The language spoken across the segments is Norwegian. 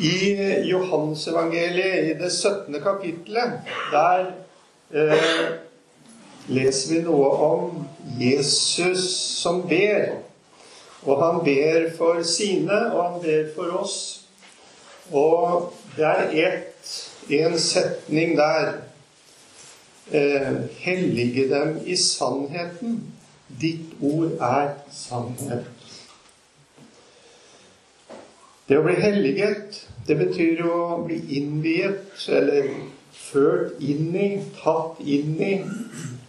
I Johannesevangeliet, i det 17. kapittelet, der eh, leser vi noe om Jesus som ber. Og han ber for sine, og han ber for oss. Og det er ett, en setning der. Eh, hellige dem i sannheten. Ditt ord er sannhet. Det å bli helliget, det betyr å bli innviet, eller ført inn i, tatt inn i,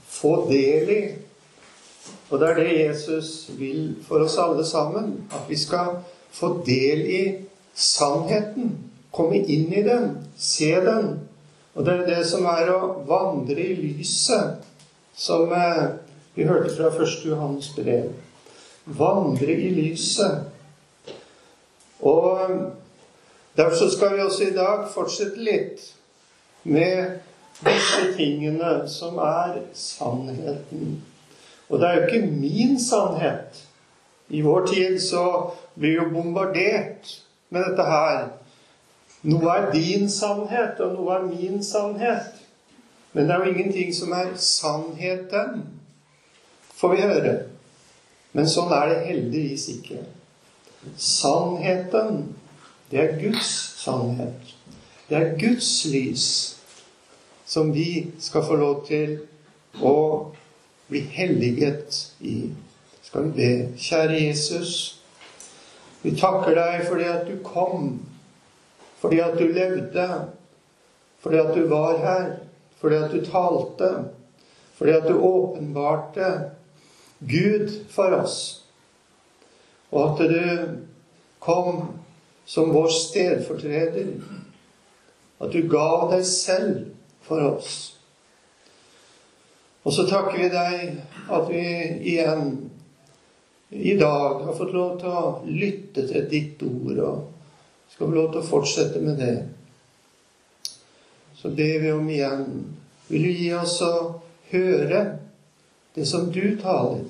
få del i. Og det er det Jesus vil for oss alle sammen. At vi skal få del i sannheten. Komme inn i den. Se den. Og det er det som er å vandre i lyset, som eh, vi hørte fra 1. Johannes brev. Vandre i lyset. Og derfor skal vi også i dag fortsette litt med disse tingene som er sannheten. Og det er jo ikke min sannhet. I vår tid så blir vi jo bombardert med dette her. Noe er din sannhet, og noe er min sannhet. Men det er jo ingenting som er sannheten, får vi høre. Men sånn er det heldigvis ikke. Sannheten, det er Guds sannhet. Det er Guds lys som vi skal få lov til å bli helliget i. Skal vi be, kjære Jesus, vi takker deg fordi at du kom, fordi at du levde, fordi at du var her, fordi at du talte, fordi at du åpenbarte Gud for oss og at du kom som vår stedfortreder. At du ga deg selv for oss. Og så takker vi deg at vi igjen i dag har fått lov til å lytte til ditt ord, og skal få lov til å fortsette med det. Så ber vi om igjen Vil du gi oss å høre det som du taler,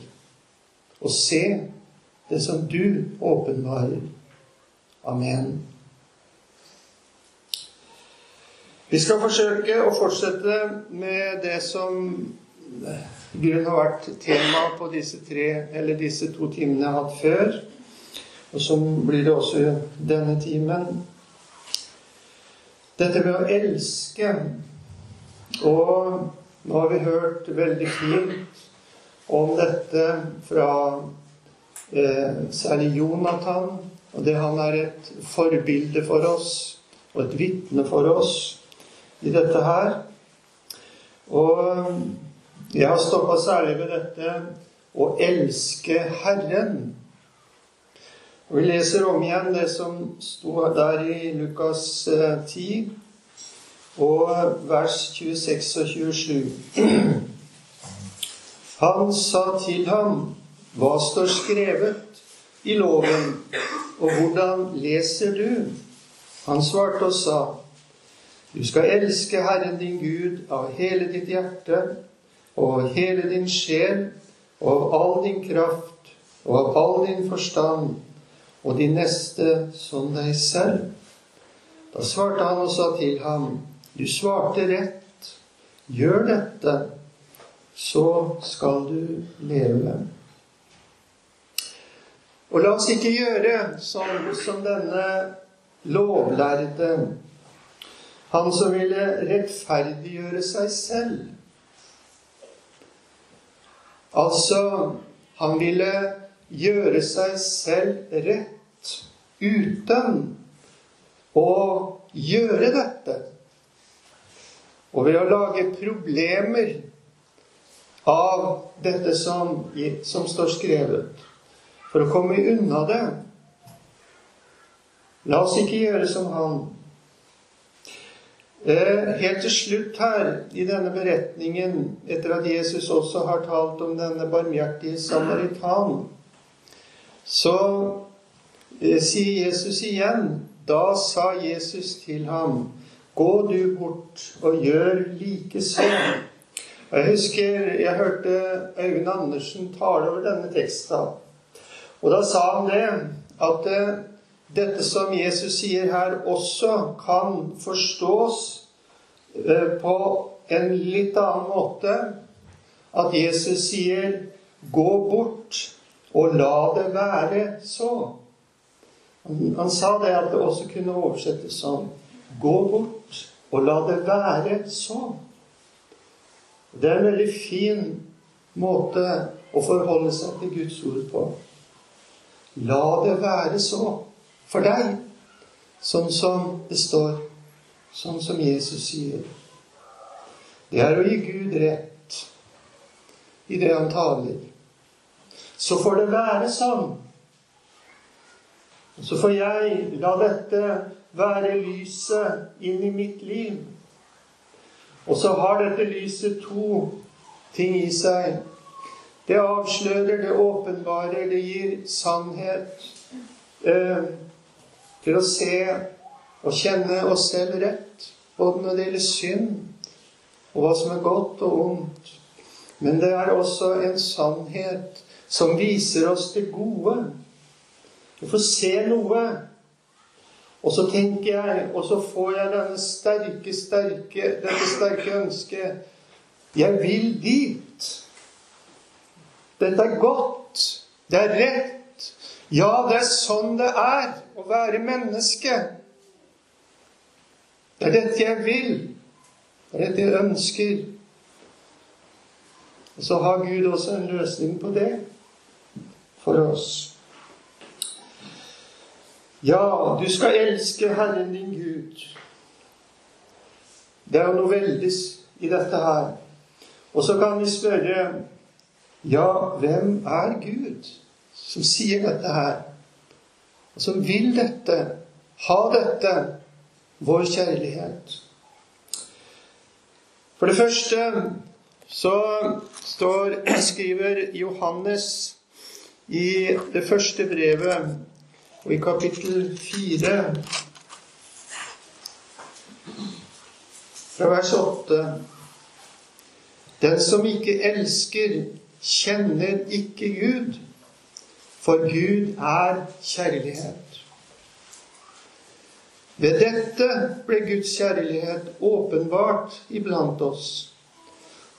og se det som du åpenbarer. Amen. Vi skal forsøke å fortsette med det som grunn har vært tema på disse, tre, eller disse to timene jeg har hatt før, og som blir det også denne timen. Dette med å elske. Og nå har vi hørt veldig fint om dette fra særlig Jonathan. Og det han er et forbilde for oss, og et vitne for oss i dette her. Og jeg har stoppa særlig ved dette å elske Herren. Og Vi leser om igjen det som sto der i Lukas 10, eh, og vers 26 og 27. Han sa til ham hva står skrevet i loven, og hvordan leser du? Han svarte og sa, Du skal elske Herren din Gud av hele ditt hjerte og av hele din sjel og av all din kraft og av all din forstand og de neste som deg selv. Da svarte han og sa til ham, Du svarte rett. Gjør dette, så skal du leve. Og la oss ikke gjøre som, som denne lovlærde, han som ville rettferdiggjøre seg selv. Altså, han ville gjøre seg selv rett uten å gjøre dette. Og ved å lage problemer av dette som, som står skrevet for å komme unna det. La oss ikke gjøre som han. Eh, helt til slutt her i denne beretningen, etter at Jesus også har talt om denne barmhjertige samaritan, så eh, sier Jesus igjen Da sa Jesus til ham, Gå du bort og gjør likeså. Jeg husker jeg hørte Øyvind Andersen tale over denne teksten. Og da sa han det at eh, dette som Jesus sier her, også kan forstås eh, på en litt annen måte. At Jesus sier 'gå bort og la det være så'. Han, sa det at det også kunne oversettes sånn 'gå bort og la det være så'. Det er en veldig fin måte å forholde seg til Guds ord på. La det være så for deg, sånn som det står, sånn som Jesus sier. Det er å gi Gud rett i det han taler. Så får det være sånn. Og så får jeg la dette være lyset inn i mitt liv. Og så har dette lyset to ting i seg. Det avslører, det åpenbarer, det gir sannhet eh, til å se og kjenne oss selv rett, både når det gjelder synd, og hva som er godt og ondt. Men det er også en sannhet som viser oss det gode. Vi får se noe. Og så tenker jeg, og så får jeg denne sterke, sterke, dette sterke ønsket Jeg vil dit. Dette er godt. Det er rett. Ja, det er sånn det er å være menneske. Det er dette jeg vil. Det er dette jeg ønsker. Og så har Gud også en løsning på det for oss. Ja, du skal elske Herren din Gud. Det er jo noe veldig i dette her. Og så kan vi spørre ja, hvem er Gud som sier dette her? Og som vil dette, ha dette, vår kjærlighet? For det første så står, skriver Johannes i det første brevet, og i kapittel fire fra vers åtte Den som ikke elsker, kjenner ikke Gud, for Gud er kjærlighet. Ved dette ble Guds kjærlighet åpenbart iblant oss,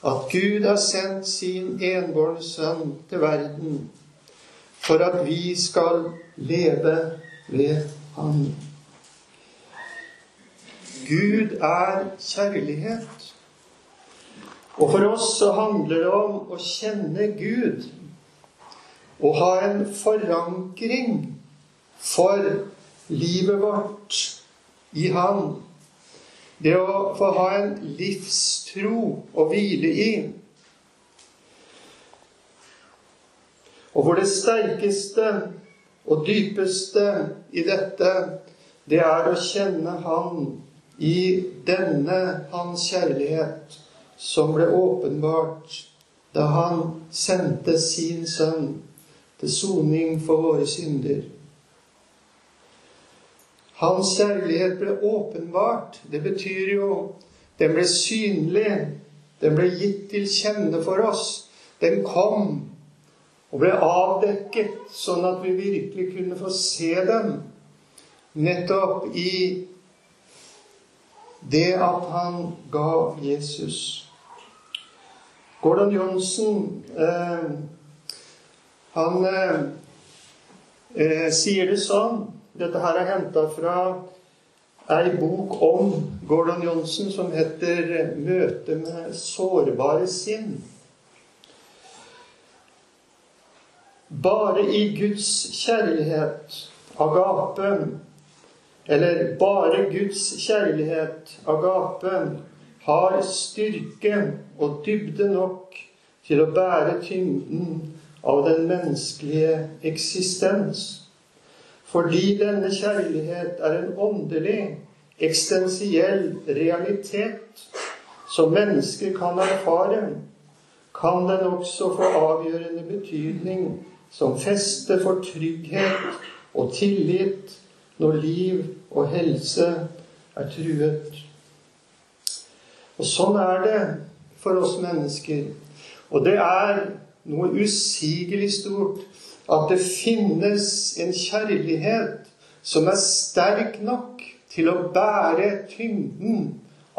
at Gud har sendt sin enbårne sønn til verden for at vi skal leve ved Han. Gud er kjærlighet. Og for oss så handler det om å kjenne Gud. Å ha en forankring for livet vårt i Han. Det å få ha en livstro å hvile i. Og hvor det sterkeste og dypeste i dette, det er å kjenne Han i denne Hans kjærlighet som ble åpenbart da han sendte sin sønn til soning for våre synder. Hans kjærlighet ble åpenbart. Det betyr jo den ble synlig. Den ble gitt til kjenne for oss. Den kom og ble avdekket, sånn at vi virkelig kunne få se den nettopp i det at han ga Jesus. Gordon Johnsen eh, han eh, eh, sier det sånn Dette her er henta fra ei bok om Gordon Johnsen som heter 'Møte med sårbare sinn'. Bare i Guds kjærlighet, agapen, eller bare Guds kjærlighet, agapen, har styrke og dybde nok til å bære tyngden av den menneskelige eksistens. Fordi denne kjærlighet er en åndelig, eksistensiell realitet som mennesker kan erfare, kan den også få avgjørende betydning som feste for trygghet og tillit når liv og helse er truet. Og sånn er det for oss mennesker. Og det er noe usigelig stort at det finnes en kjærlighet som er sterk nok til å bære tyngden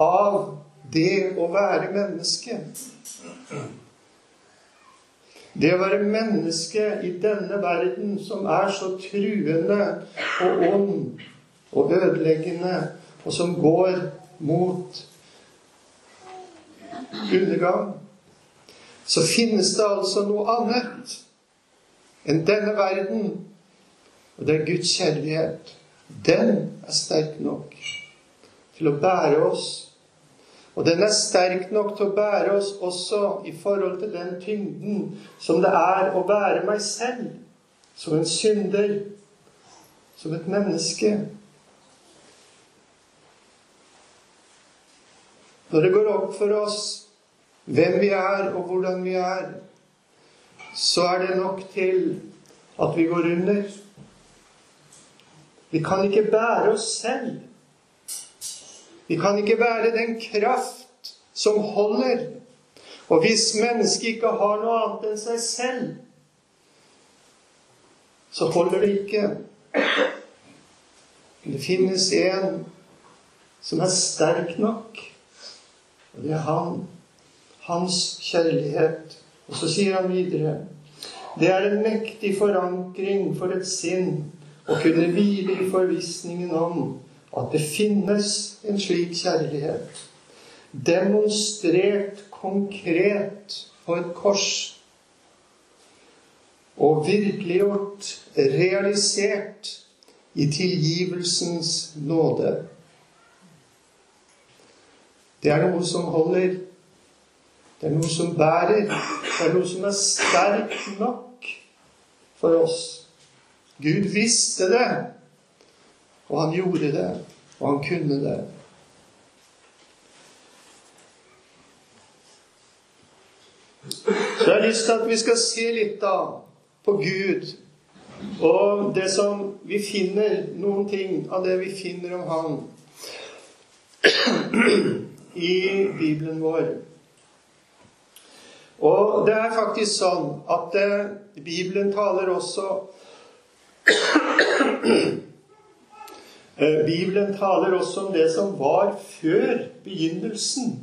av det å være menneske. Det å være menneske i denne verden som er så truende og ond og ødeleggende, og som går mot undergang, så finnes det altså noe annet enn denne verden. Og det er Guds kjærlighet. Den er sterk nok til å bære oss. Og den er sterk nok til å bære oss også i forhold til den tyngden som det er å bære meg selv som en synder, som et menneske. Når det går opp for oss hvem vi er, og hvordan vi er, så er det nok til at vi går under. Vi kan ikke bære oss selv. Vi kan ikke bære den kraft som holder. Og hvis mennesket ikke har noe annet enn seg selv, så holder det ikke. Det finnes en som er sterk nok, og det er han. Hans kjærlighet. Og så sier han videre det er en mektig forankring for et sinn å kunne hvile i forvissningen om at det finnes en slik kjærlighet. Demonstrert konkret på et kors. Og virkeliggjort, realisert i tilgivelsens nåde. Det er noe som holder. Det er noe som bærer. Det er noe som er sterkt nok for oss. Gud visste det, og han gjorde det, og han kunne det. Så jeg har lyst til at vi skal se litt da på Gud og det som vi finner, noen ting av det vi finner om Han i Bibelen vår. Og det er faktisk sånn at eh, Bibelen taler også eh, Bibelen taler også om det som var før begynnelsen.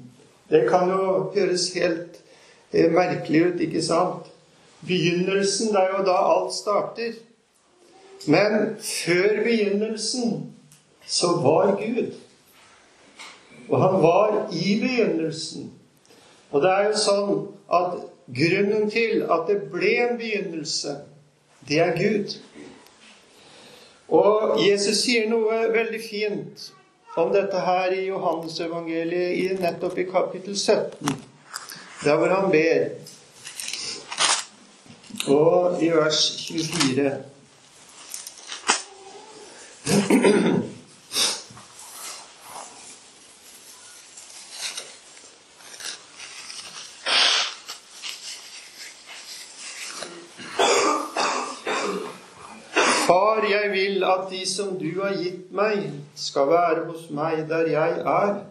Det kan jo høres helt eh, merkelig ut, ikke sant? Begynnelsen, det er jo da alt starter. Men før begynnelsen så var Gud. Og han var i begynnelsen. Og det er jo sånn at grunnen til at det ble en begynnelse, det er Gud. Og Jesus sier noe veldig fint om dette her i Johannesevangeliet, nettopp i kapittel 17, der hvor han ber. Og i vers 24 Far, jeg vil at de som du har gitt meg, skal være hos meg der jeg er,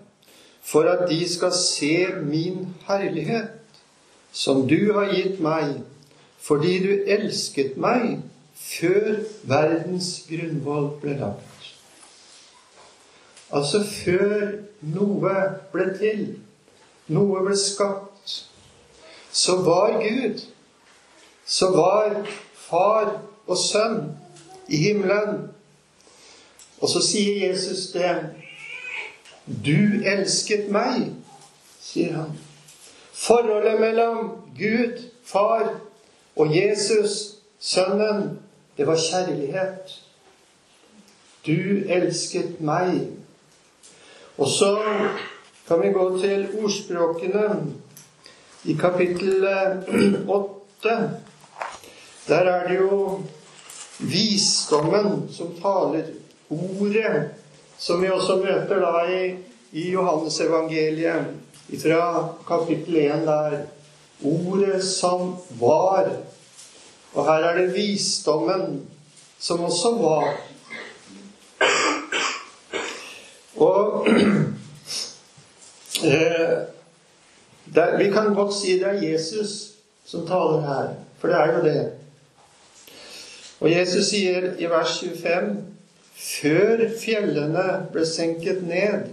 for at de skal se min herlighet, som du har gitt meg, fordi du elsket meg før verdens grunnvoll ble lagt. Altså før noe ble til, noe ble skapt, så var Gud, så var far og sønn i himmelen. Og så sier Jesus det. Du elsket meg, sier han. Forholdet mellom Gud, Far, og Jesus, Sønnen, det var kjærlighet. Du elsket meg. Og så kan vi gå til ordspråkene i kapittel åtte. Der er det jo visdommen som taler. Ordet, som vi også møter da i, i Johannesevangeliet, fra kapittel 1 der. Ordet som var. Og her er det visdommen som også var. Og eh, der, Vi kan godt si det er Jesus som taler her, for det er jo det. Og Jesus sier i vers 25.: før fjellene ble senket ned,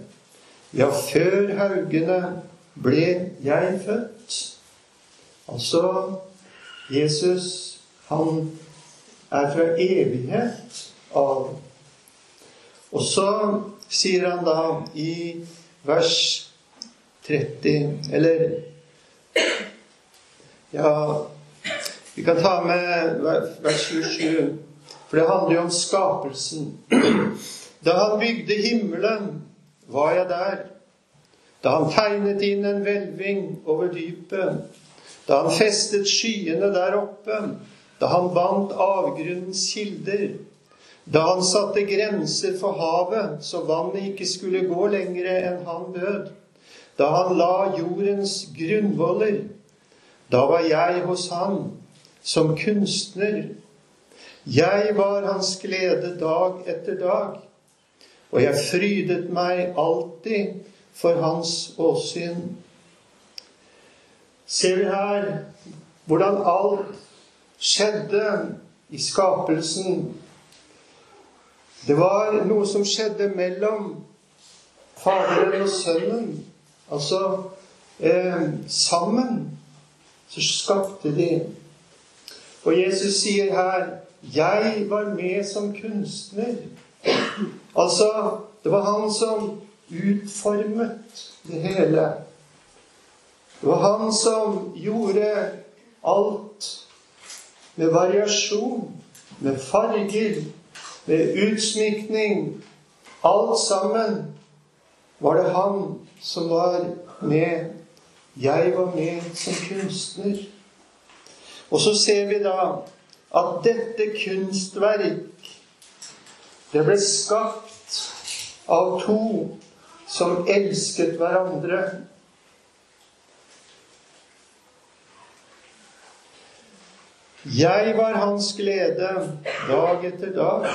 ja, før haugene ble jeg født. Altså Jesus, han er fra evighet av. Og så sier han da i vers 30 Eller Ja, vi kan ta med vers 27. For det handler jo om skapelsen. Da han bygde himmelen, var jeg der. Da han tegnet inn en hvelving over dypet. Da han festet skyene der oppe. Da han bandt avgrunnens kilder. Da han satte grenser for havet, så vannet ikke skulle gå lengre enn han bød. Da han la jordens grunnvoller. Da var jeg hos han som kunstner jeg var hans glede dag etter dag, og jeg frydet meg alltid for hans åsyn. Ser vi her hvordan alt skjedde i skapelsen. Det var noe som skjedde mellom Faderen og Sønnen. Altså eh, sammen så skapte de. Og Jesus sier her 'Jeg var med som kunstner'. Altså, det var han som utformet det hele. Det var han som gjorde alt med variasjon, med farger, med utsmykning. Alt sammen var det han som var med. Jeg var med som kunstner. Og så ser vi da at dette kunstverk det ble skapt av to som elsket hverandre. Jeg var hans glede dag etter dag.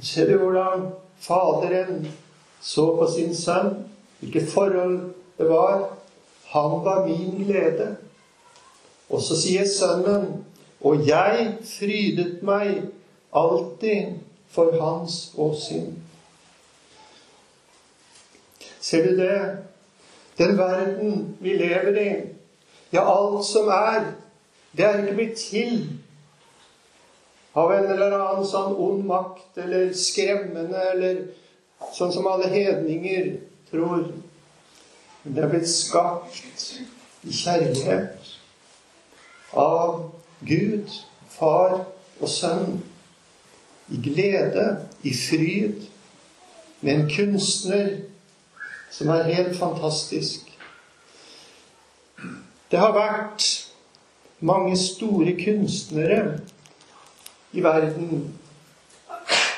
Ser du hvordan Faderen så på sin sønn? Hvilket forhold det var? Han var min glede. Og så sier sønnen og jeg frydet meg alltid for hans åsyn. Ser du det? Den verden vi lever i, ja, alt som er, det er ikke blitt til av en eller annen sånn ond makt eller skremmende eller sånn som alle hedninger tror. Men det er blitt skapt i kjærlighet av Gud, Far og Sønn, i glede, i fryd, med en kunstner som er helt fantastisk. Det har vært mange store kunstnere i verden.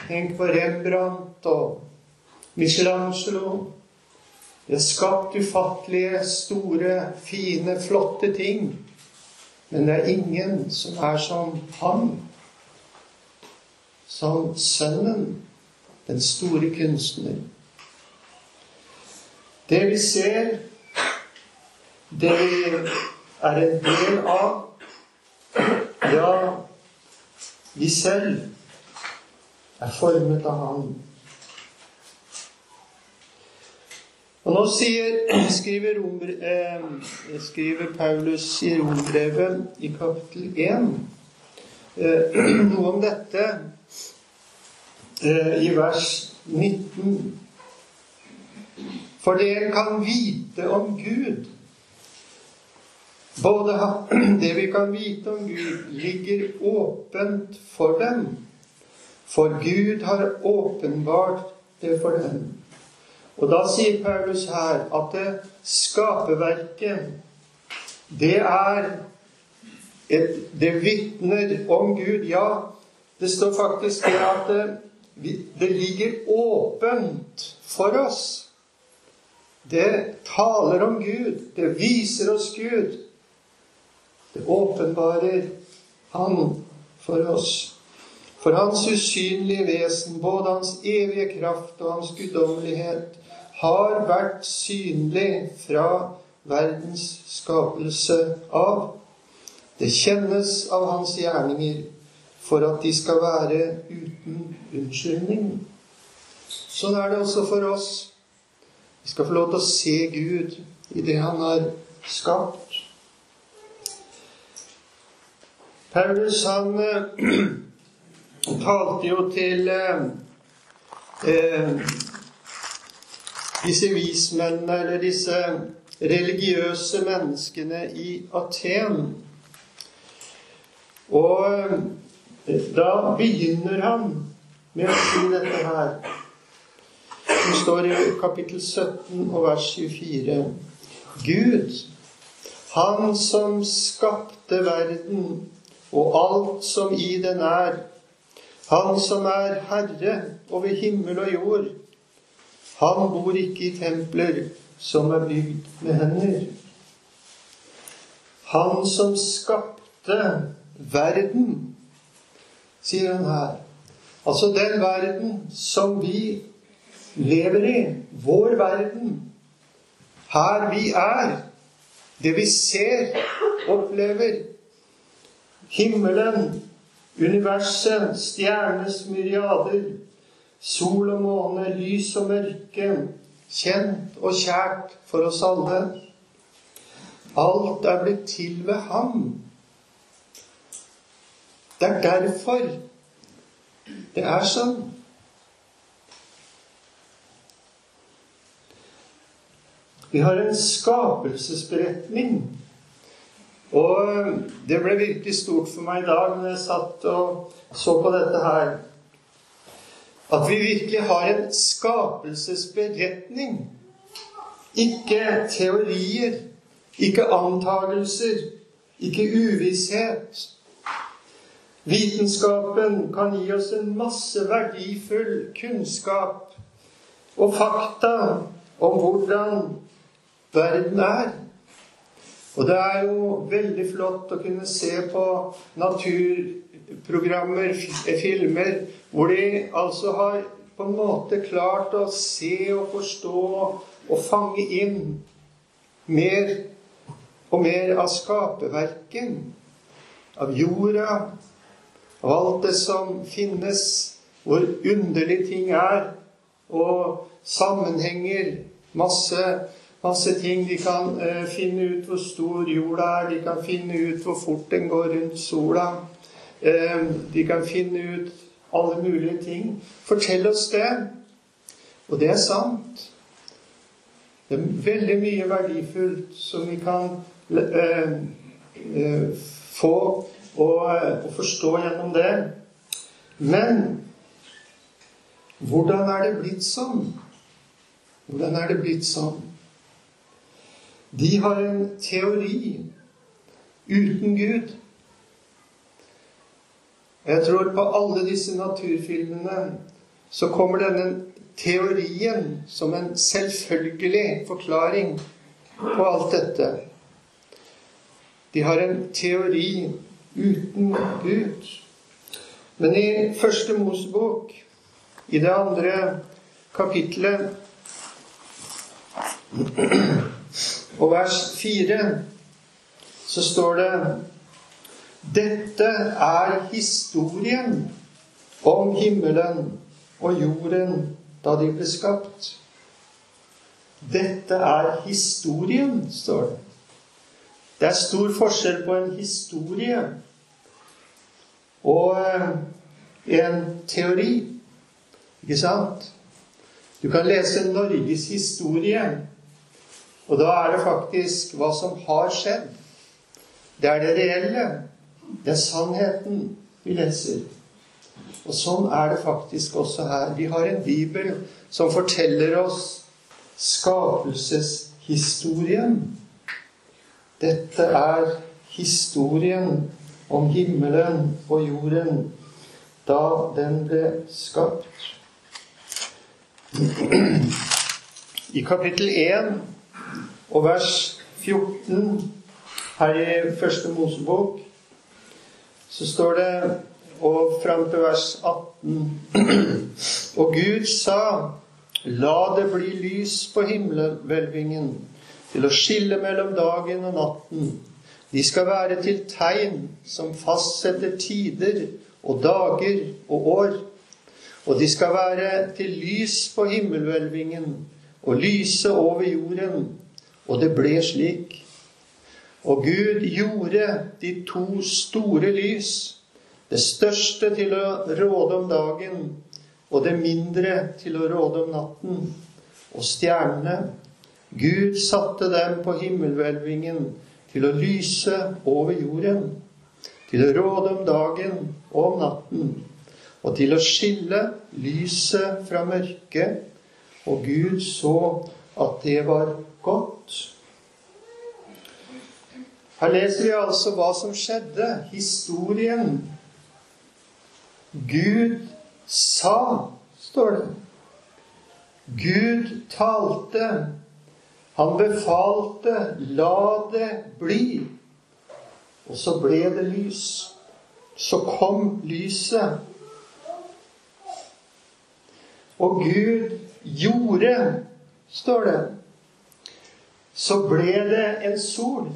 Tenk på Rembrandt og Michelangelo. De har skapt ufattelige, store, fine, flotte ting. Men det er ingen som er som han. Som sønnen, den store kunstner. Det vi ser, det vi er en del av Ja, vi selv er formet av Han. Og nå sier, skriver, romer, eh, skriver, Paulus i Rombrevet i kapittel 1 eh, noe om dette eh, i vers 19. For dere kan vite om Gud. Både det vi kan vite om Gud, ligger åpent for dem. For Gud har åpenbart det for dem. Og da sier Paulus her at det skaperverket, det er et, Det vitner om Gud. Ja, det står faktisk det at det, det ligger åpent for oss. Det taler om Gud. Det viser oss Gud. Det åpenbarer Han for oss. For Hans usynlige vesen, både Hans evige kraft og Hans guddommelighet, har vært synlig fra verdens skapelse av. Det kjennes av hans gjerninger for at de skal være uten unnskyldning. Sånn er det også for oss. Vi skal få lov til å se Gud i det Han har skapt. Paulus han eh, talte jo til eh, eh, disse vismennene, eller disse religiøse menneskene i Aten. Og eh, da begynner han med å si dette her. Det står i kapittel 17 og vers 24. Gud, Han som skapte verden og alt som i den er. Han som er Herre over himmel og jord. Han bor ikke i templer som er bygd med hender. Han som skapte verden, sier han her. Altså den verden som vi lever i. Vår verden. Her vi er. Det vi ser, opplever. Himmelen, universet, stjernes myriader, sol og måne, lys og mørke, kjent og kjært for oss alle. Alt er blitt til ved ham. Det er derfor det er sånn. Vi har en skapelsesberetning og det ble virkelig stort for meg i dag når jeg satt og så på dette her. At vi virkelig har en skapelsesberetning. Ikke teorier, ikke antagelser, ikke uvisshet. Vitenskapen kan gi oss en masse verdifull kunnskap og fakta om hvordan verden er. Og det er jo veldig flott å kunne se på naturprogrammer, filmer, hvor de altså har på en måte klart å se og forstå og fange inn mer og mer av skaperverket. Av jorda, av alt det som finnes, hvor underlige ting er, og sammenhenger, masse masse ting. De kan eh, finne ut hvor stor jorda er. De kan finne ut hvor fort den går rundt sola. Eh, de kan finne ut alle mulige ting. Fortell oss det. Og det er sant. Det er veldig mye verdifullt som vi kan eh, eh få og, og forstå gjennom det. Men hvordan er det blitt sånn? Hvordan er det blitt sånn? De har en teori uten Gud. Jeg tror på alle disse naturfilmene så kommer denne teorien som en selvfølgelig forklaring på alt dette. De har en teori uten Gud. Men i Første Mosebok, i det andre kapitlet og vers 4 så står det Dette er historien om himmelen og jorden da de ble skapt. Dette er historien, står det. Det er stor forskjell på en historie og eh, en teori. Ikke sant? Du kan lese Norges historie og da er det faktisk hva som har skjedd. Det er det reelle. Det er sannheten vi leser. Og sånn er det faktisk også her. Vi har en bibel som forteller oss skapelseshistorien. Dette er historien om himmelen og jorden da den ble skapt. I kapittel 1 og vers 14 her i Første Mosebok så står det og fram til vers 18 Og Gud sa La det bli lys på himmelhvelvingen til å skille mellom dagen og natten. De skal være til tegn som fastsetter tider og dager og år. Og de skal være til lys på himmelhvelvingen og lyse over jorden. Og det ble slik. Og Gud gjorde de to store lys, det største til å råde om dagen, og det mindre til å råde om natten, og stjernene. Gud satte dem på himmelhvelvingen til å lyse over jorden, til å råde om dagen og om natten, og til å skille lyset fra mørket. Og Gud så at det var godt. Her leser vi altså hva som skjedde. Historien. Gud sa, står det. Gud talte. Han befalte 'la det bli'. Og så ble det lys. Så kom lyset. Og Gud gjorde, står det. Så ble det en sol.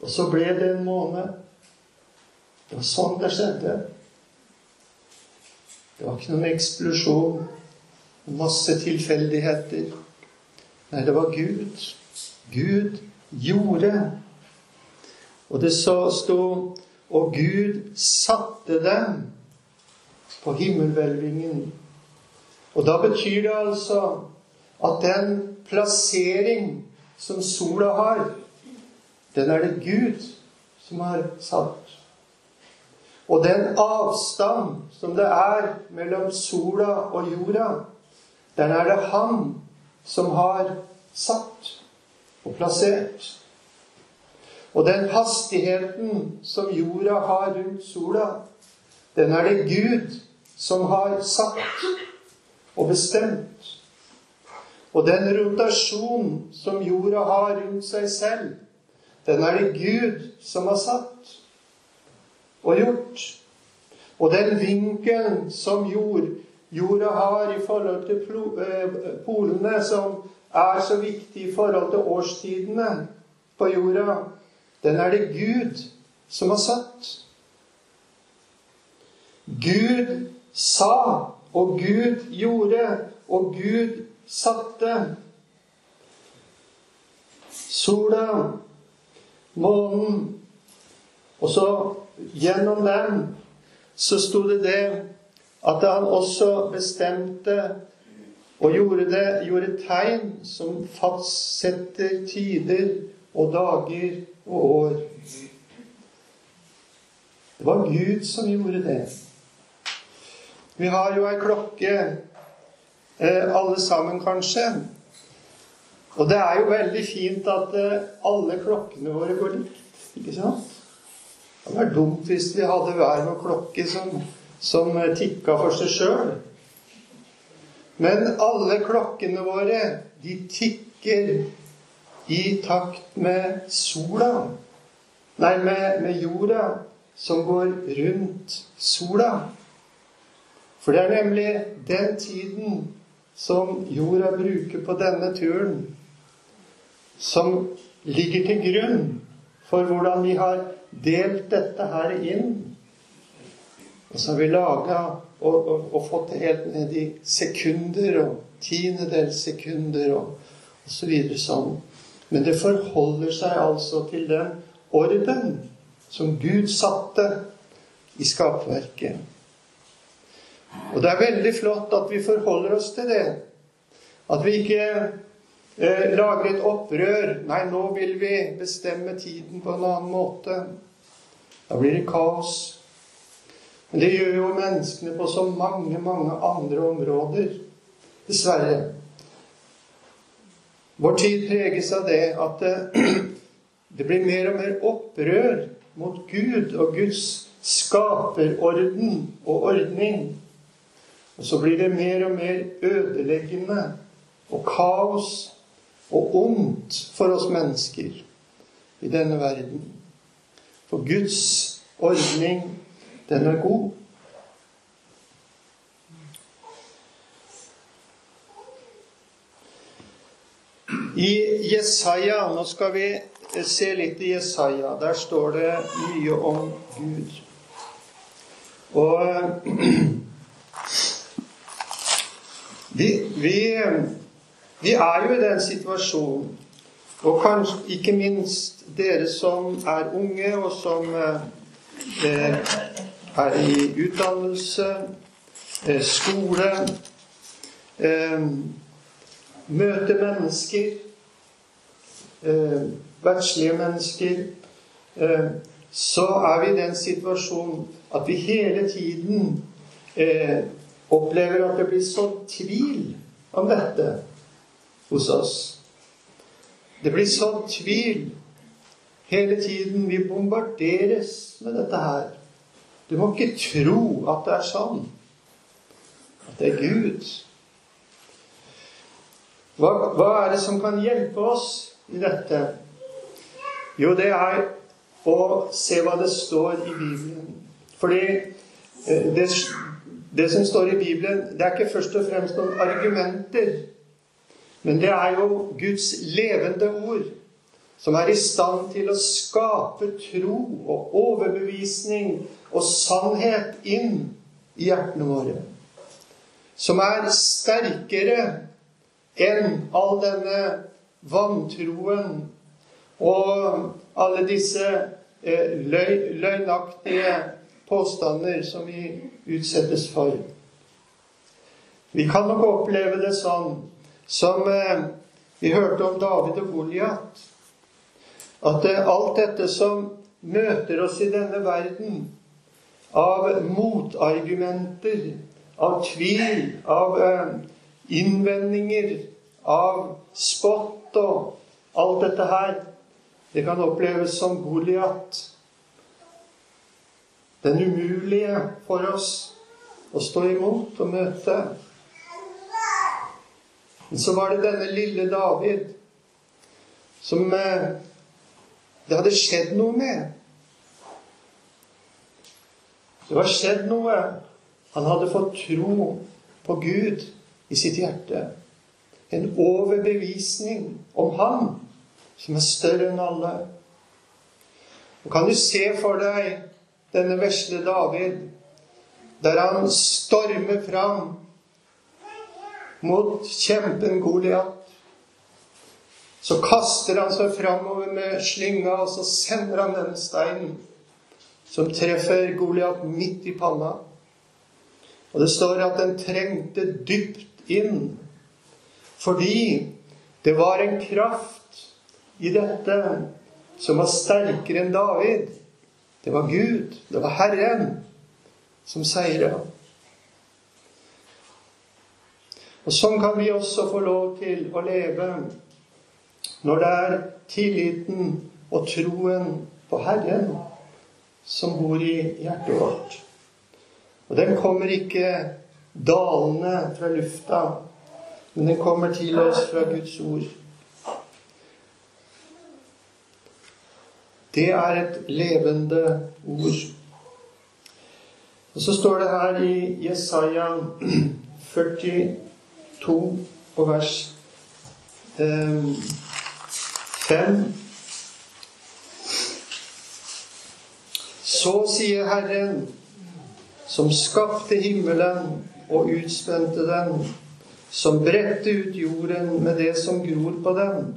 Og så ble det en måned. Det var sånn det skjedde. Det var ikke noen eksplosjon, masse tilfeldigheter. Nei, det var Gud. Gud gjorde. Og det så sto Og Gud satte dem på himmelhvelvingen. Og da betyr det altså at den plassering som sola har, den er det Gud som har satt. Og den avstand som det er mellom sola og jorda, den er det Han som har satt og plassert. Og den hastigheten som jorda har rundt sola, den er det Gud som har satt og bestemt. Og den rotasjon som jorda har rundt seg selv, den er det Gud som har satt og gjort. Og den vinkelen som jord, jorda har i forhold til eh, polene, som er så viktig i forhold til årstidene på jorda, den er det Gud som har satt. Gud sa, og Gud gjorde, og Gud satte. Sola, månen Og så gjennom dem så sto det det at han også bestemte og gjorde, det, gjorde tegn som fastsetter tider og dager og år. Det var Gud som gjorde det. Vi har jo ei klokke, eh, alle sammen kanskje. Og det er jo veldig fint at eh, alle klokkene våre går likt. Ikke sant? Det hadde vært dumt hvis vi hadde hver vår klokke som, som eh, tikka for seg sjøl. Men alle klokkene våre, de tikker i takt med sola. Nei, med, med jorda som går rundt sola. For det er nemlig den tiden som jorda bruker på denne turen, som ligger til grunn for hvordan vi har delt dette her inn. Og så har vi laga og, og, og, fått det helt ned i sekunder og tiendedels sekunder og, og så sånn. Men det forholder seg altså til den orden som Gud satte i skapverket. Og det er veldig flott at vi forholder oss til det. At vi ikke eh, lager et opprør. Nei, nå vil vi bestemme tiden på en annen måte. Da blir det kaos. Men det gjør jo menneskene på så mange, mange andre områder. Dessverre. Vår tid preges av det at det, det blir mer og mer opprør mot Gud og Guds skaperorden og ordning. Og så blir det mer og mer ødeleggende og kaos og ondt for oss mennesker i denne verden. For Guds ordning, den er god. I Jesaja Nå skal vi se litt i Jesaja. Der står det mye om Gud. Og vi, vi, vi er jo i den situasjonen, og kanskje ikke minst dere som er unge, og som eh, er i utdannelse, eh, skole eh, Møte mennesker, eh, verdslige mennesker eh, Så er vi i den situasjonen at vi hele tiden eh, opplever at det blir sånn tvil om dette hos oss. Det blir sånn tvil hele tiden. Vi bombarderes med dette her. Du må ikke tro at det er sånn. At det er Gud. Hva, hva er det som kan hjelpe oss i dette? Jo, det er å se hva det står i Bibelen. Fordi eh, det, det som står i Bibelen, det er ikke først og fremst noen argumenter. Men det er jo Guds levende ord som er i stand til å skape tro og overbevisning og sannhet inn i hjertene våre. Som er sterkere enn all denne vantroen og alle disse eh, løg, løgnaktige påstander som vi utsettes for. Vi kan nok oppleve det sånn som eh, vi hørte om David og Goliat. At alt dette som møter oss i denne verden, av motargumenter, av tvil, av eh, innvendinger, av spott og alt dette her, det kan oppleves som Goliat. Den umulige for oss å stå imot og møte. Men så var det denne lille David som eh, det hadde skjedd noe med. Det var skjedd noe. Han hadde fått tro på Gud i sitt hjerte. En overbevisning om Han som er større enn alle. Og Kan du se for deg denne vesle David, der han stormer fram mot kjempen Goliat? Så kaster han seg framover med slynga, og så sender han den steinen som treffer Goliat midt i panna. Og det står at den trengte dypt inn fordi det var en kraft i dette som var sterkere enn David. Det var Gud, det var Herren, som seira. Og sånn kan vi også få lov til å leve når det er tilliten og troen på Herren som bor i hjertet vårt. Og den kommer ikke dalende fra lufta, men den kommer til oss fra Guds ord. Det er et levende ord. Og så står det her i Jesaja 42 og vers 5 5. Så sier Herren, som skapte himmelen og utspente den, som bredte ut jorden med det som gror på den,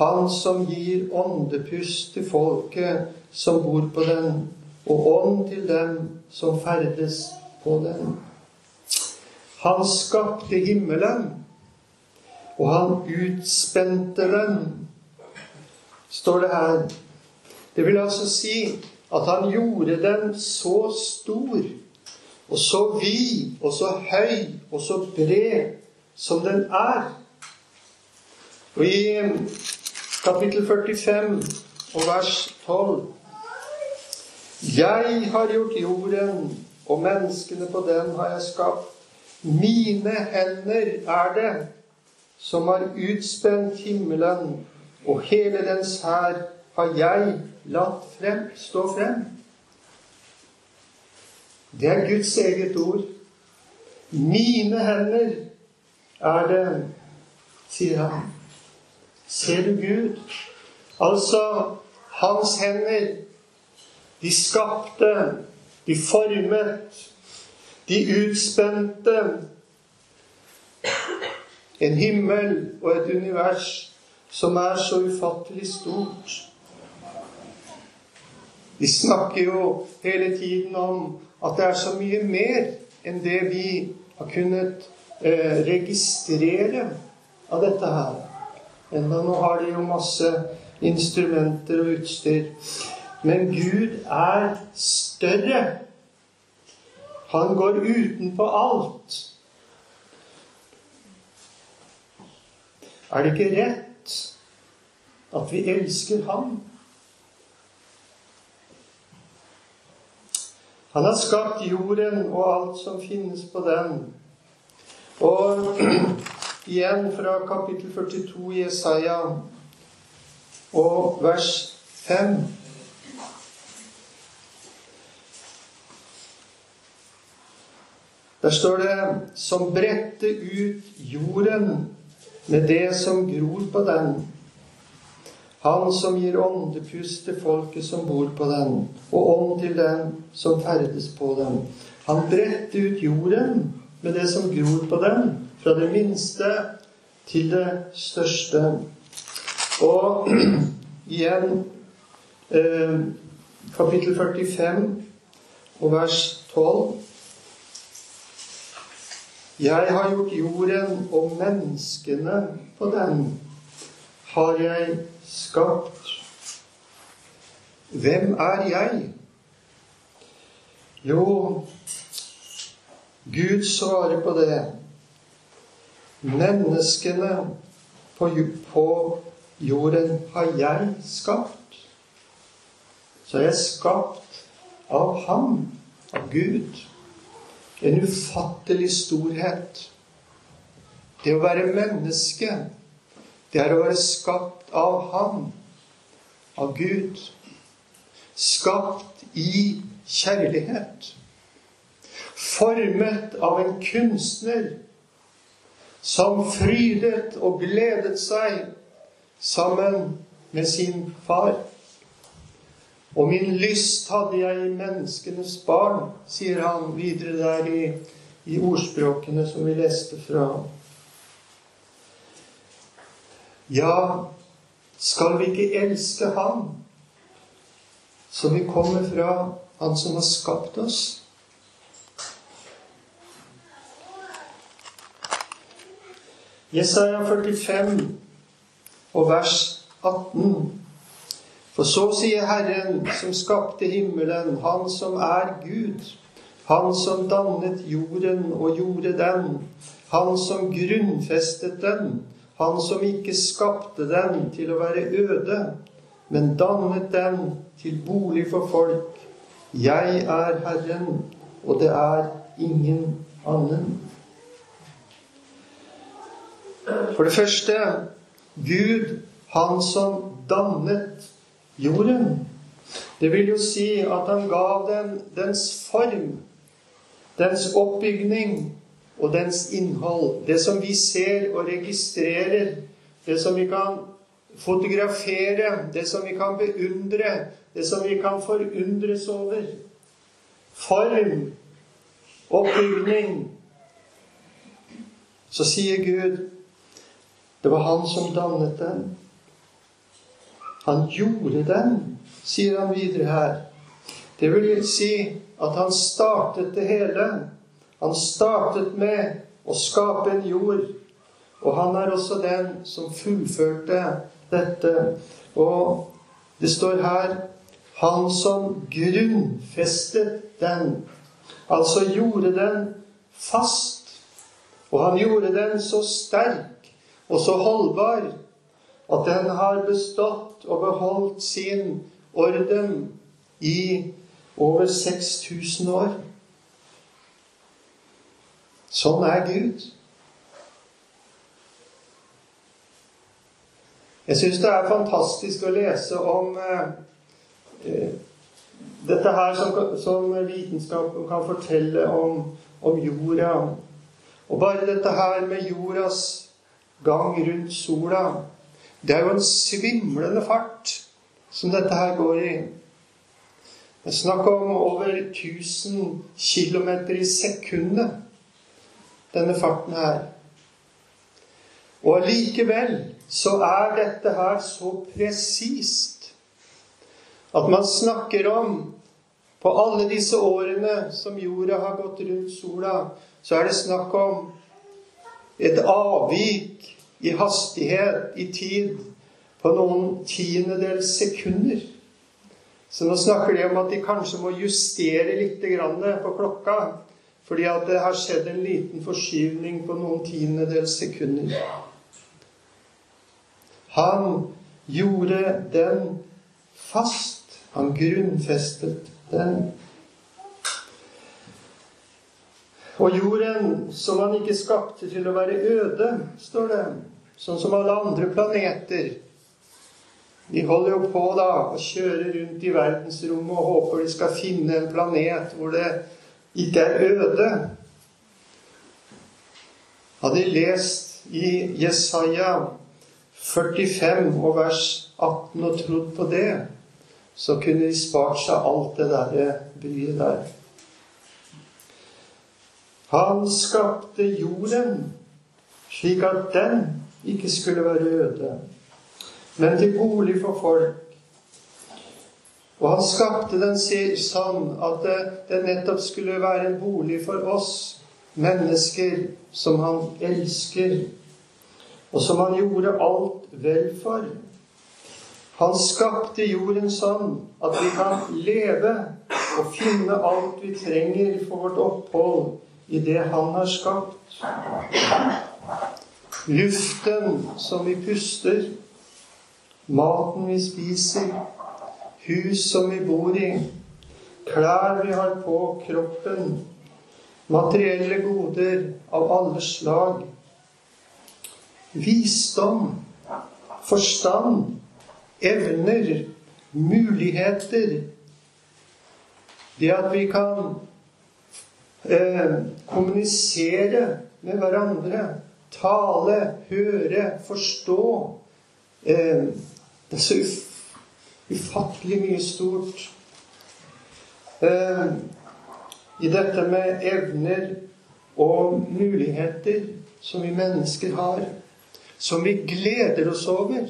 han som gir åndepust til folket som bor på den, og ånd til dem som ferdes på den. Han skapte himmelen, og han utspente den står det her. Det vil altså si at han gjorde den så stor og så vid og så høy og så bred som den er. Og i kapittel 45 og vers 12 Jeg har gjort jorden, og menneskene på den har jeg skapt. Mine hender er det som har utspent himmelen og hele dens hær har jeg latt frem, stå frem. Det er Guds eget ord. Mine hender er det, sier han. Ser du Gud? Altså, hans hender, de skapte de formet, de utspente en himmel og et univers som er så ufattelig stort. Vi snakker jo hele tiden om at det er så mye mer enn det vi har kunnet eh, registrere av dette her. Enda nå har de jo masse instrumenter og utstyr. Men Gud er større. Han går utenpå alt. Er det ikke rett at vi elsker Ham? Han har skapt jorden og alt som finnes på den. Og igjen fra kapittel 42 i Jesaja og vers 5. Der står det 'som bredte ut jorden med det som gror på den'. Han som gir åndepust til folket som bor på den, og ånd til den som ferdes på den. Han bredte ut jorden med det som gror på den, fra det minste til det største. Og igjen eh, kapittel 45 og vers 12. Jeg har gjort jorden og menneskene på den har jeg skapt. Hvem er jeg? Jo, Gud svarer på det. Menneskene på, på jorden har jeg skapt. Så jeg er skapt av Ham, av Gud. En ufattelig storhet. Det å være menneske, det er å være skapt av Ham, av Gud. Skapt i kjærlighet. Formet av en kunstner som frydet og gledet seg sammen med sin far. Og min lyst hadde jeg i menneskenes barn, sier han videre der i, i ordspråkene som vi leste fra. Ja, skal vi ikke elske Han som vi kommer fra, Han som har skapt oss? Jesaja 45 og vers 18 for så sier Herren, som skapte himmelen, Han som er Gud, Han som dannet jorden og gjorde den, Han som grunnfestet den, Han som ikke skapte den til å være øde, men dannet den til bolig for folk. Jeg er Herren, og det er ingen annen. For det første Gud, Han som dannet jorden. Det vil jo si at han gav den dens form, dens oppbygning og dens innhold. Det som vi ser og registrerer, det som vi kan fotografere, det som vi kan beundre, det som vi kan forundres over. Form, oppbygning. Så sier Gud det var han som dannet den. Han gjorde den, sier han videre her. Det vil si at han startet det hele. Han startet med å skape en jord. Og han er også den som fullførte dette. Og det står her Han som grunnfestet den. Altså gjorde den fast. Og han gjorde den så sterk og så holdbar at den har bestått og beholdt sin orden i over 6000 år. Sånn er Gud. Jeg syns det er fantastisk å lese om eh, dette her som, som, vitenskapen kan fortelle om, om jorda. Og bare dette her med jordas gang rundt sola det er jo en svimlende fart som dette her går i. Det er snakk om over 1000 km i sekundet, denne farten her. Og allikevel så er dette her så presist at man snakker om på alle disse årene som jorda har gått rundt sola, så er det snakk om et avvik i hastighet, i tid, på noen tiendedels sekunder. Så nå snakker de om at de kanskje må justere litt på klokka. Fordi at det har skjedd en liten forskyvning på noen tiendedels sekunder. Han gjorde den fast. Han grunnfestet den. Og jorden som han ikke skapte til å være øde, står det, sånn som alle andre planeter, de holder jo på da å kjøre rundt i verdensrommet og håper de skal finne en planet hvor det ikke er øde. Hadde de lest i Jesaja 45 og vers 18 og trodd på det, så kunne de spart seg alt det derre bryet der. Han skapte jorden slik at den ikke skulle være øde men til bolig for folk. Og han skapte den sånn at det, nettopp skulle være en bolig for oss mennesker som han elsker, og som han gjorde alt vel for. Han skapte jorden sånn at vi kan leve og finne alt vi trenger for vårt opphold i det han har skapt. Luften som vi puster, maten vi spiser, hus som vi bor i, klær vi har på kroppen, materielle goder av alle slag, visdom, forstand, evner, muligheter. Det at vi kan eh, kommunisere med hverandre, tale, høre, forstå eh, det er så ufattelig mye stort eh, i dette med evner og muligheter som vi mennesker har, som vi gleder oss over,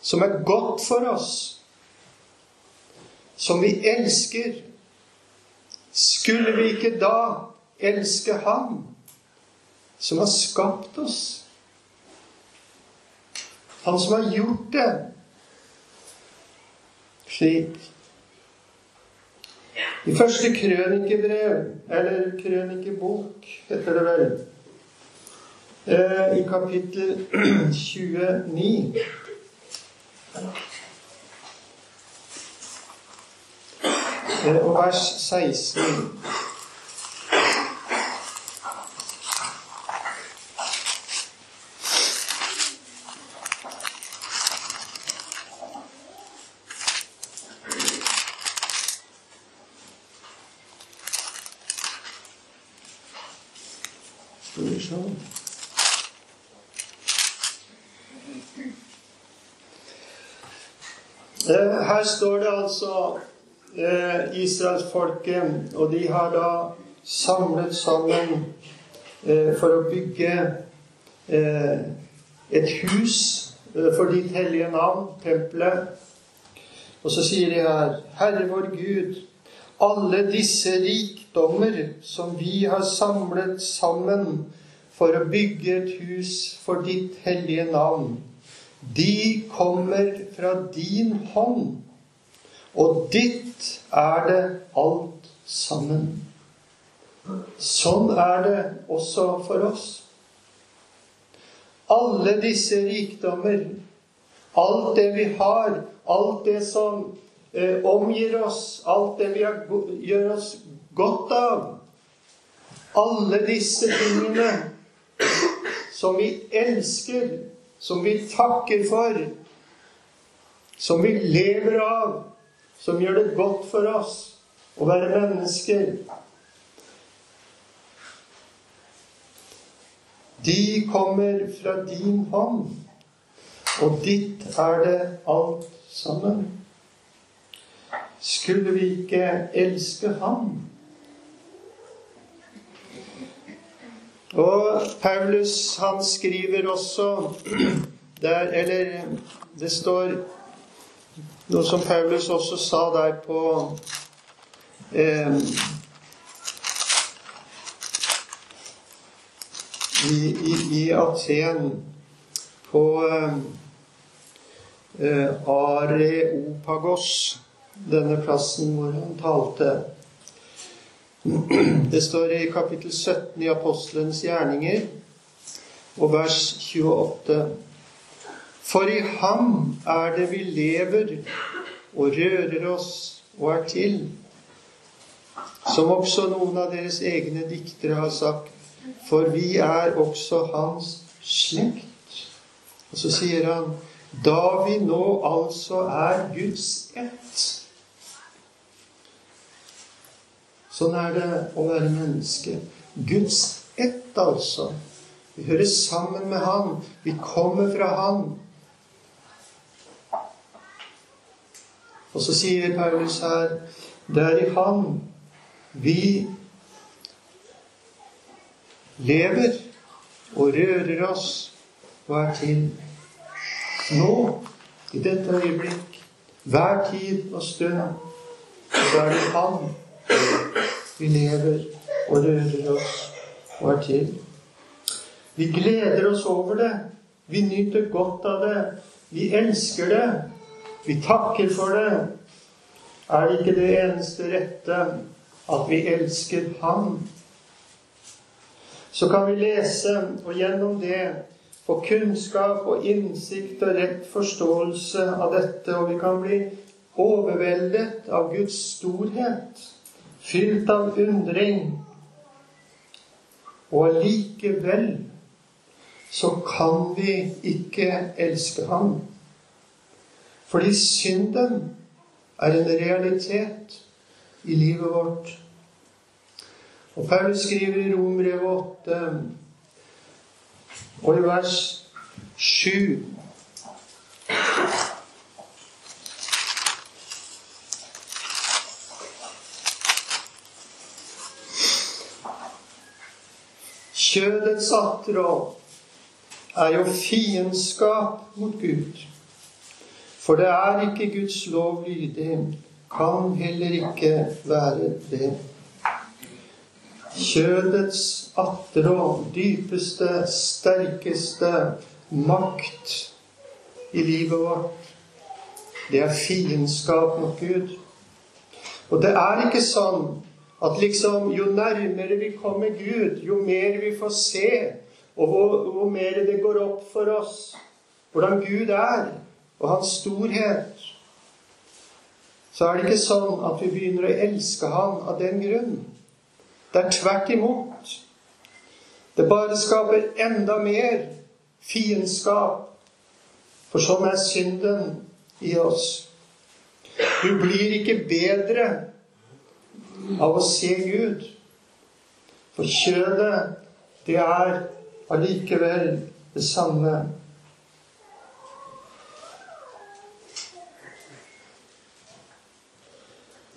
som er godt for oss, som vi elsker. Skulle vi ikke da elske Ham som har skapt oss? Han som har gjort det slik. I første krønikebrev, eller krønikebok, heter det vel, eh, i kapittel 29 eh, og vers 16 Her står det altså eh, Israelsfolket, og de har da samlet sammen eh, for å bygge eh, et hus eh, for ditt hellige navn, tempelet. Og så sier de her Herre vår Gud, alle disse rikdommer som vi har samlet sammen for å bygge et hus for ditt hellige navn, de kommer fra din hånd. Og ditt er det alt sammen. Sånn er det også for oss. Alle disse rikdommer, alt det vi har, alt det som eh, omgir oss, alt det vi har, gjør oss godt av Alle disse tingene som vi elsker, som vi takker for, som vi lever av, som gjør det godt for oss å være mennesker. De kommer fra din hånd, og ditt er det alt sammen. Skulle vi ikke elske ham? Og Paulus, han skriver også der Eller det står noe som Paulus også sa der på eh, i, i, i, Aten på eh, Areopagos, denne plassen hvor han talte. Det står i kapittel 17 i Apostelens gjerninger og vers 28. For i ham er det vi lever og rører oss og er til. Som også noen av deres egne diktere har sagt. For vi er også hans slekt. Og så sier han da vi nå altså er Guds ett. Sånn er det å være menneske. Guds ett, altså. Vi hører sammen med Han. Vi kommer fra Han. Og så sier Paulus her det er i Han vi lever og rører oss og er til. Nå, i dette øyeblikk, hver tid og stund, så er det Han vi lever og rører oss og er til. Vi gleder oss over det. Vi nyter godt av det. Vi elsker det. Vi takker for det. Er det ikke det eneste rette at vi elsker Han? Så kan vi lese, og gjennom det få kunnskap og innsikt og rett forståelse av dette, og vi kan bli overveldet av Guds storhet, fylt av undring. Og allikevel så kan vi ikke elske Ham. Fordi synden er en realitet i livet vårt. Og Paulus skriver i Rombrevet 8 og i vers 7 Kjødets attrå er jo fiendskap mot Gud. For det er ikke Guds lov lydig, kan heller ikke være det. Kjødets atterå, dypeste, sterkeste makt i livet vårt, det er fiendskap mot Gud. Og det er ikke sånn at liksom jo nærmere vi kommer Gud, jo mer vi får se, og hvor, hvor mer det går opp for oss hvordan Gud er, og hans storhet, så er det ikke sånn at vi begynner å elske ham av den grunn. Det er tvert imot. Det bare skaper enda mer fiendskap. For sånn er synden i oss. Du blir ikke bedre av å se Gud. For kjødet, det er allikevel det samme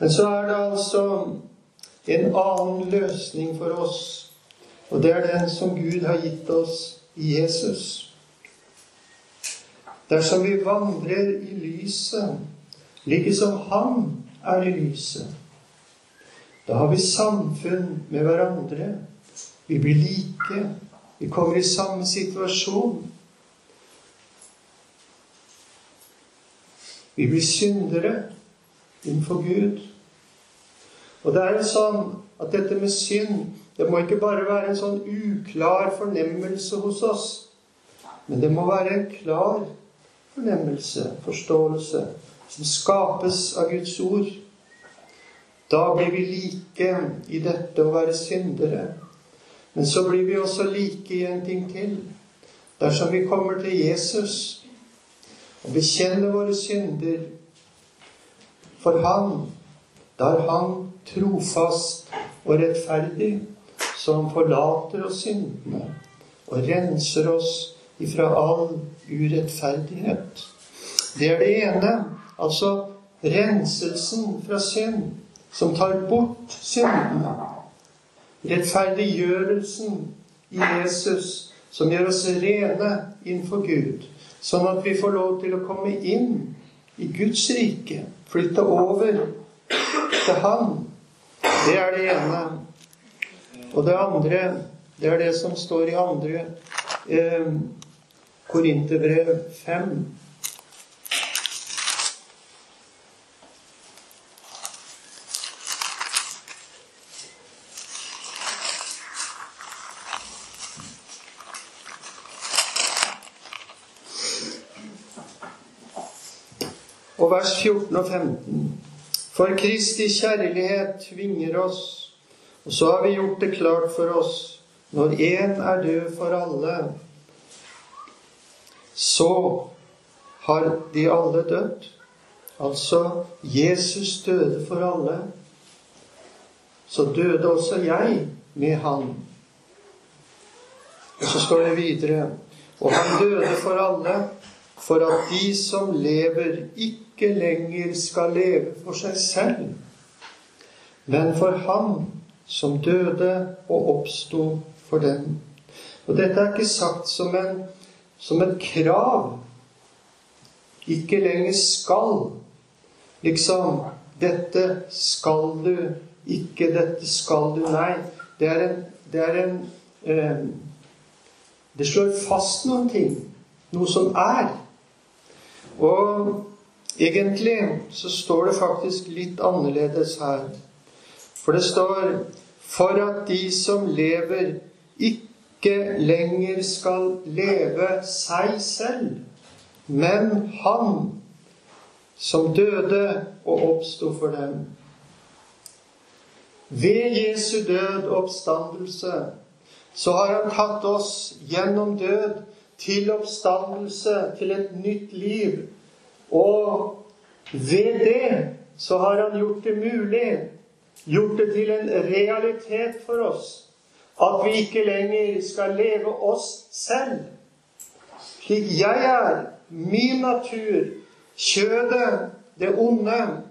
Men så er det altså en annen løsning for oss. Og det er den som Gud har gitt oss i Jesus. Dersom vi vandrer i lyset, like som Han er i lyset, da har vi samfunn med hverandre. Vi blir like. Vi kommer i samme situasjon. Vi blir syndere innenfor Gud. Og det er jo sånn at dette med synd det må ikke bare være en sånn uklar fornemmelse hos oss. Men det må være en klar fornemmelse, forståelse, som skapes av Guds ord. Da blir vi like i dette å være syndere. Men så blir vi også like i en ting til. Dersom vi kommer til Jesus og bekjenner våre synder for Han, da er Han trofast og rettferdig, som forlater oss syndene og renser oss ifra all urettferdighet. Det er det ene. Altså renselsen fra synd, som tar bort syndene. Rettferdiggjørelsen i Jesus, som gjør oss rene innenfor Gud. Sånn at vi får lov til å komme inn i Guds rike. Flytte over til Han. Det er det ene. Og det andre, det er det som står i andre eh, Korinterbrev 5. Og vers 14 og 15. For Kristi kjærlighet tvinger oss, og så har vi gjort det klart for oss, når én er død for alle, så har de alle dødd. Altså Jesus døde for alle. Så døde også jeg med han. Og så står det videre Og han døde for alle, for at de som lever, ikke lenger skal leve for seg selv, men for Han som døde og oppsto for dem. Og dette er ikke sagt som, en, som et krav. Ikke lenger skal. Liksom Dette skal du, ikke dette skal du. Nei. Det er en, det, er en eh, det slår fast noen ting. Noe som er. Og egentlig så står det faktisk litt annerledes her. For det står for at de som lever, ikke lenger skal leve seg selv, men Han som døde og oppsto for dem. Ved Jesu død og oppstandelse så har Han tatt oss gjennom død til oppstandelse, til et nytt liv. Og ved det så har han gjort det mulig, gjort det til en realitet for oss, at vi ikke lenger skal leve oss selv. Slik jeg er, min natur, kjødet, det onde.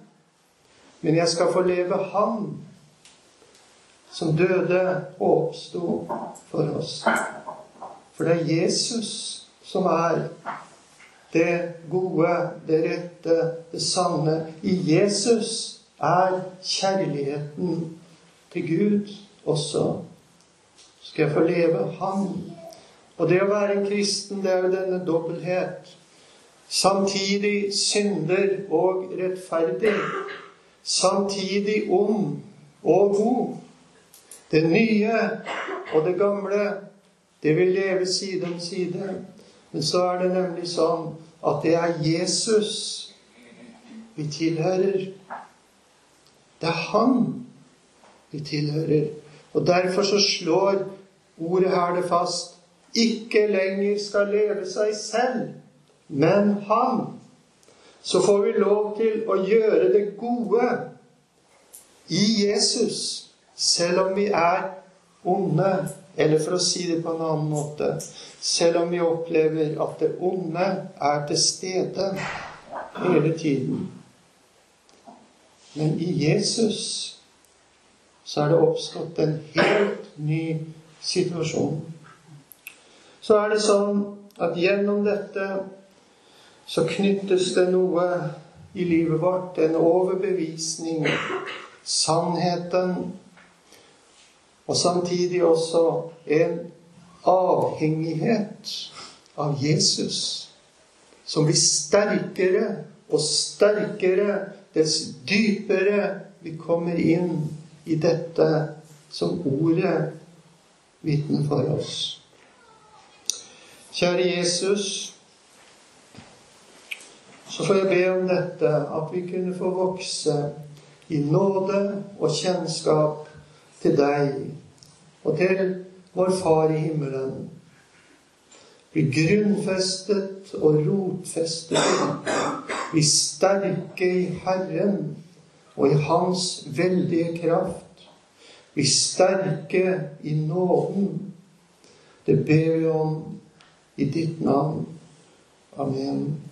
Men jeg skal få leve Han som døde og oppsto for oss. For det er Jesus som er det gode, det rette, det sanne. I Jesus er kjærligheten til Gud også. Skal jeg få leve Han? Og det å være en kristen, det er jo denne dobbelthet. Samtidig synder og rettferdig. Samtidig ond og god. Det nye og det gamle det vil leve side om side. Men så er det nemlig sånn at det er Jesus vi tilhører. Det er Han vi tilhører. Og derfor så slår ordet her det fast. Ikke lenger skal leve seg selv, men Han. Så får vi lov til å gjøre det gode i Jesus, selv om vi er onde eller for å si det på en annen måte Selv om vi opplever at det onde er til stede hele tiden. Men i Jesus så er det oppstått en helt ny situasjon. Så er det sånn at gjennom dette så knyttes det noe i livet vårt. En overbevisning. Sannheten og samtidig også en avhengighet av Jesus som blir sterkere og sterkere dess dypere vi kommer inn i dette som ordet vitner for oss. Kjære Jesus, så får jeg be om dette, at vi kunne få vokse i nåde og kjennskap til deg og til vår Far i himmelen. Vi grunnfestet og rotfestet. vi sterke i Herren og i Hans veldige kraft. Vi sterke i nåden. Det ber vi om i ditt navn. Amen.